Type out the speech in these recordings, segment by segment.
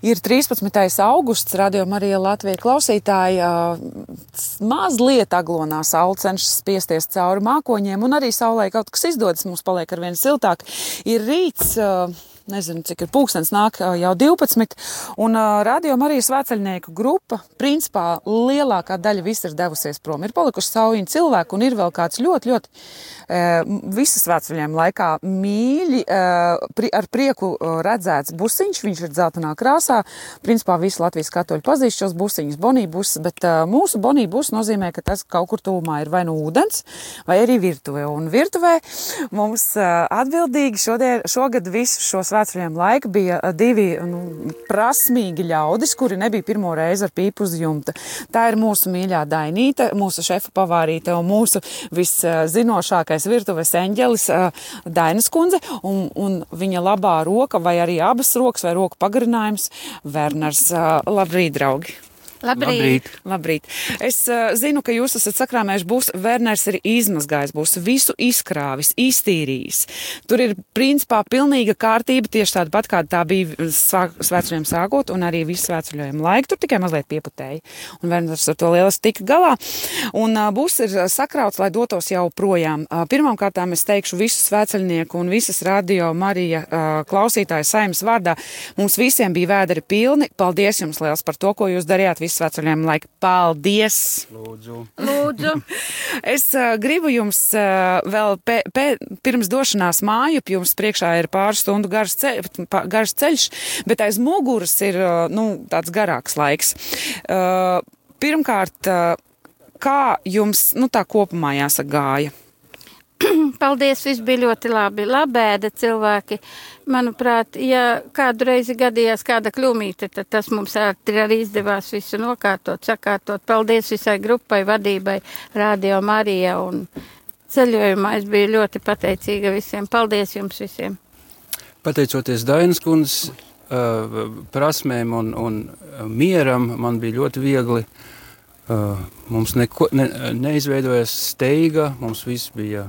Ir 13. augusts, radījuma arī Latvijas klausītāji. Mazliet aglonā saule cenšas spiesties cauri mākoņiem, un arī saulē kaut kas izdodas. Mums paliek ar vien siltāk. Ir rīts nezinu, cik ir pūkstens, nāk jau 12. Un uh, rādījuma arī svēceļnieku grupa, principā lielākā daļa viss ir devusies prom. Ir palikuši saujiņi cilvēki un ir vēl kāds ļoti, ļoti uh, visas svētceļiem laikā mīļi, uh, pri, ar prieku redzēts busiņš, viņš ir dzeltenā krāsā. Principā visi Latvijas katoļi pazīst šos busiņus, bonībus, bet mūsu bonībus nozīmē, ka tas kaut kur tūmā ir vai nu ūdens, vai arī virtuvē. Un virtuvē mums atbildīgi šodien, šogad visus šos svētceļiem laika bija divi nu, prasmīgi ļaudis, kuri nebija pirmo reizi ar pīpu uz jumta. Tā ir mūsu mīļā Dainīte, mūsu šefa pavārīte un mūsu viszinošākais virtuves eņģelis Dainas kundze un, un viņa labā roka vai arī abas rokas vai roku pagarinājums Werners. Labrīt, draugi! Labrīt. Labrīt. Labrīt. Es uh, zinu, ka jūs esat sakrāmējuši, būs Werners ir izmazgājis, būs visu izkrāvis, iztīrījis. Tur ir principā pilnīga kārtība, tieši tāda pat, kāda tā bija svētceļiem sākot, un arī visu svētceļojumu laiku. Tur tikai mazliet pieputēja, un Werners ar to lieliski tika galā. Un uh, būs ir sakrauts, lai dotos jau projām. Uh, pirmām kārtām es teikšu visu svētceļnieku un visas radio Marija uh, klausītāju saimnes vārdā. Mums visiem bija vēderi pilni. Paldies jums liels par to, ko jūs darījāt visvētceļiem laika. Paldies! Lūdzu! Lūdzu. es uh, gribu jums uh, vēl pē, pē, pirms došanās māju, jums priekšā ir pāris stundu garš, ceļ, garš ceļš, bet aiz muguras ir uh, nu, tāds garāks laiks. Uh, pirmkārt, uh, kā jums nu, tā kopumā jāsaka gāja? Paldies, viss bija ļoti labi. Labēda cilvēki. Manuprāt, ja kādu reizi gadījās kāda kļūmīte, tad tas mums arī izdevās visu nokārtot, sakārtot. Paldies visai grupai, vadībai, Radio Marija un ceļojumā. Es biju ļoti pateicīga visiem. Paldies jums visiem! Pateicoties Dainas kundzes uh, prasmēm un, un mieram, man bija ļoti viegli. Uh, mums neko, ne, neizveidojās steiga, mums viss bija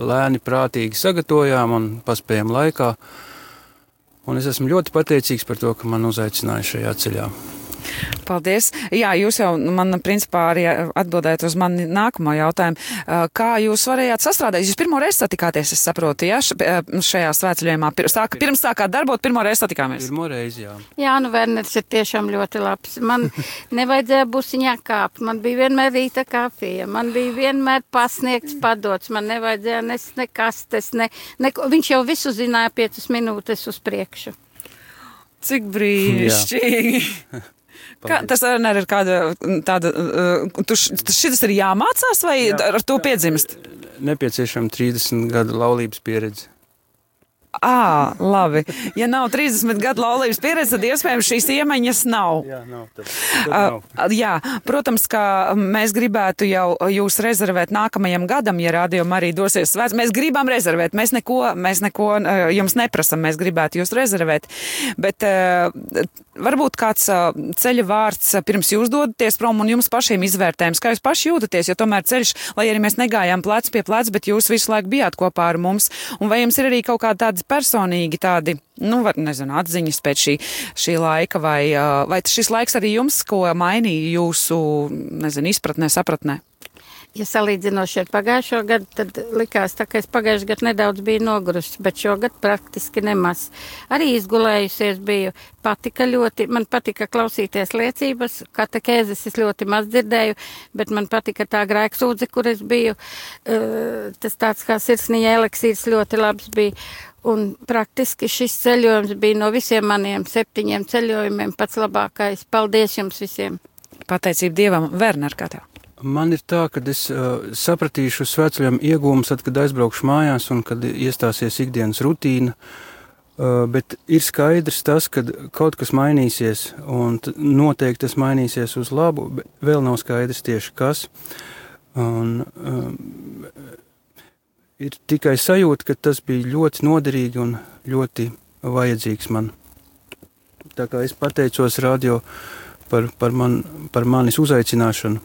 lēni, prātīgi sagatavojām un paspējām laikā. Un es esmu ļoti pateicīgs par to, ka man uzaicināja šajā ceļā. Paldies. Jā, jūs jau man principā arī atbildējat uz mani nākamo jautājumu. Kā jūs varējāt sastrādāt? Jūs pirmo reizi satikāties, es saprotu, jā, šajā svētceļojumā. Sāk, pirms sākāt darbot, pirmo reizi satikāmies. Pirmo reizi, jā. Jā, nu Werners ir tiešām ļoti labs. Man nevajadzēja busiņā kāpt, man bija vienmēr rīta kafija, man bija vienmēr pasniegts padots, man nevajadzēja nes nekastes, ne, ne, viņš jau visu zināja piecas minūtes uz priekšu. Cik brīnišķīgi! Kā, tas arī ir kāda tāda, uh, tu, šis ir jāmācās vai Jā, ar to piedzimst? Nepieciešama 30 gadu laulības pieredze. À, labi. Ja nav 30 gadu laulības pieredze, tad iespējams šīs iemaņas nav. Jā, nav, tad, tad nav. Uh, jā, protams, ka mēs gribētu jau jūs rezervēt nākamajam gadam, ja rādījuma arī dosies svēts. Mēs gribam rezervēt, mēs neko, mēs neko jums neprasam, mēs gribētu jūs rezervēt. Bet varbūt kāds ceļa vārds pirms jūs dodaties prom un jums pašiem izvērtējums, kā jūs paši jūtaties, jo tomēr ceļš, lai arī mēs negājām plec pie plec, bet jūs visu laiku bijāt kopā ar mums. Un vai jums ir arī kaut kāda tāda personīgi tādi, nu, var, nezinu, atziņas pēc šī, šī laika, vai, vai šis laiks arī jums ko mainīja jūsu, nezinu, izpratnē, sapratnē? Ja salīdzinoši ar pagājušo gadu, tad likās, tā, ka es pagājušajā gadā nedaudz biju nogurusi, bet šogad praktiski nemaz. Arī izgulējusies biju. Patika ļoti, man patika klausīties liecības, katekēzes es ļoti maz dzirdēju, bet man patika tā grēksūdze, kur es biju. Uh, tas tāds kā sirsniņa eliksīrs ļoti labs bija. Un praktiski šis ceļojums bija no visiem maniem septiņiem ceļojumiem pats labākais. Paldies jums visiem! Pateicība Dievam, Werner, kā tev? Man ir tā, ka es uh, sapratīšu svētceļam iegūmus, tad, kad aizbraukšu mājās un kad iestāsies ikdienas rutīna. Uh, bet ir skaidrs tas, ka kaut kas mainīsies, un noteikti tas mainīsies uz labu, bet vēl nav skaidrs tieši kas. Un, uh, ir tikai sajūta, ka tas bija ļoti noderīgi un ļoti vajadzīgs man. Tā kā es pateicos radio par, par, man, par manis uzaicināšanu.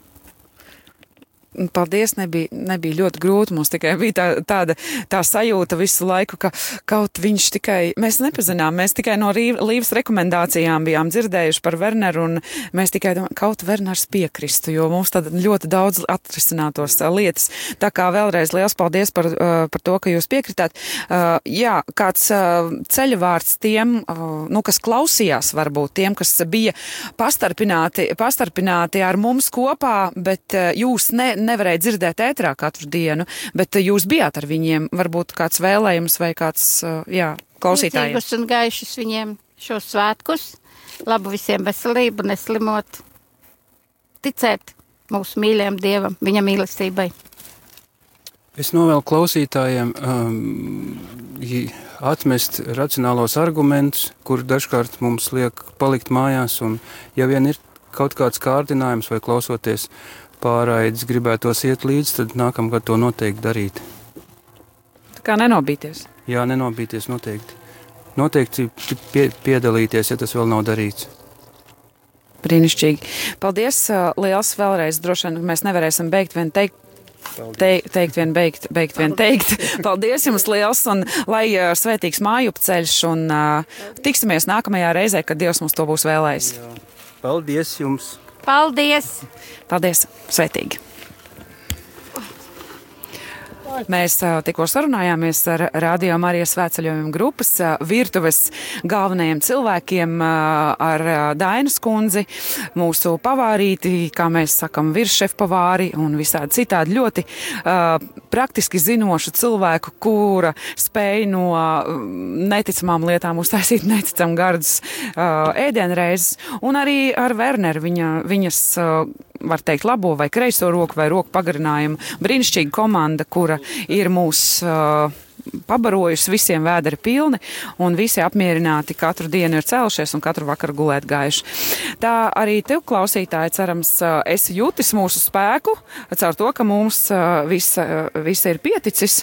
Paldies, nebija, nebija ļoti grūti. Mums tikai bija tā, tāda tā sajūta visu laiku, ka kaut viņš tikai, mēs nepazinām, mēs tikai no Līvas rekomendācijām bijām dzirdējuši par Werneru, un mēs tikai domājam, kaut Werners piekristu, jo mums tad ļoti daudz atrisinātos lietas. Tā kā vēlreiz liels paldies par, par to, ka jūs piekritāt. Jā, kāds ceļu vārds tiem, nu, kas klausījās, varbūt tiem, kas bija pastarpināti, pastarpināti ar mums kopā, bet jūs ne, nevarēja dzirdēt ētrā katru dienu, bet jūs bijāt ar viņiem, varbūt kāds vēlējums vai kāds, jā, klausītājiem. Priecīgus un gaišus viņiem šos svētkus, labu visiem veselību, neslimot, ticēt mūsu mīļajam Dievam, viņa mīlestībai. Es novēlu klausītājiem um, atmest racionālos argumentus, kur dažkārt mums liek palikt mājās, un ja vien ir kaut kāds kārdinājums vai klausoties pārraides gribētos iet līdzi, tad nākamgad to noteikti darīt. Tā kā nenobīties? Jā, nenobīties noteikti. Noteikti pie, piedalīties, ja tas vēl nav darīts. Brīnišķīgi. Paldies liels vēlreiz. Droši vien mēs nevarēsim beigt vien teikt Te, teikt, vien beigt, beigt, vien teikt. Paldies jums liels un lai uh, svētīgs mājup ceļš un uh, tiksimies nākamajā reizē, kad Dievs mums to būs vēlējis. Paldies jums! Paldies! Paldies! Svētīgi! Mēs tikko sarunājāmies ar Radio Marijas svētceļojuma grupas virtuves galvenajiem cilvēkiem, ar Dainas kundzi, mūsu pavārīti, kā mēs sakam, virsšefpavāri un visādi citādi ļoti praktiski zinošu cilvēku, kura spēj no neticamām lietām uztaisīt neticam gardus ēdienreizes, un arī ar Werneru viņa, viņas var teikt, labo vai kreiso roku vai roku pagarinājumu. Brīnišķīga komanda, kura ir mūsu. Uh, pabarojusi, visiem vēderi pilni, un visi apmierināti katru dienu ir cēlušies un katru vakaru gulēt gājuši. Tā arī tev, klausītāji, cerams, uh, esi jūtis mūsu spēku, caur to, ka mums uh, viss vis ir pieticis,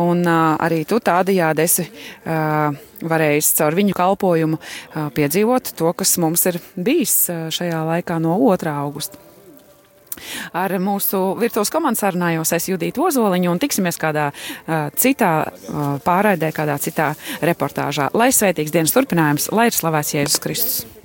un uh, arī tu tādajādi esi. Uh, varējis caur viņu kalpojumu piedzīvot to, kas mums ir bijis šajā laikā no 2. augusta. Ar mūsu virtuves komandas sarunājos es Judītu Ozoliņu un tiksimies kādā uh, citā uh, pārraidē, kādā citā reportāžā. Lai svētīgs dienas turpinājums, lai ir slavēts Jēzus Kristus!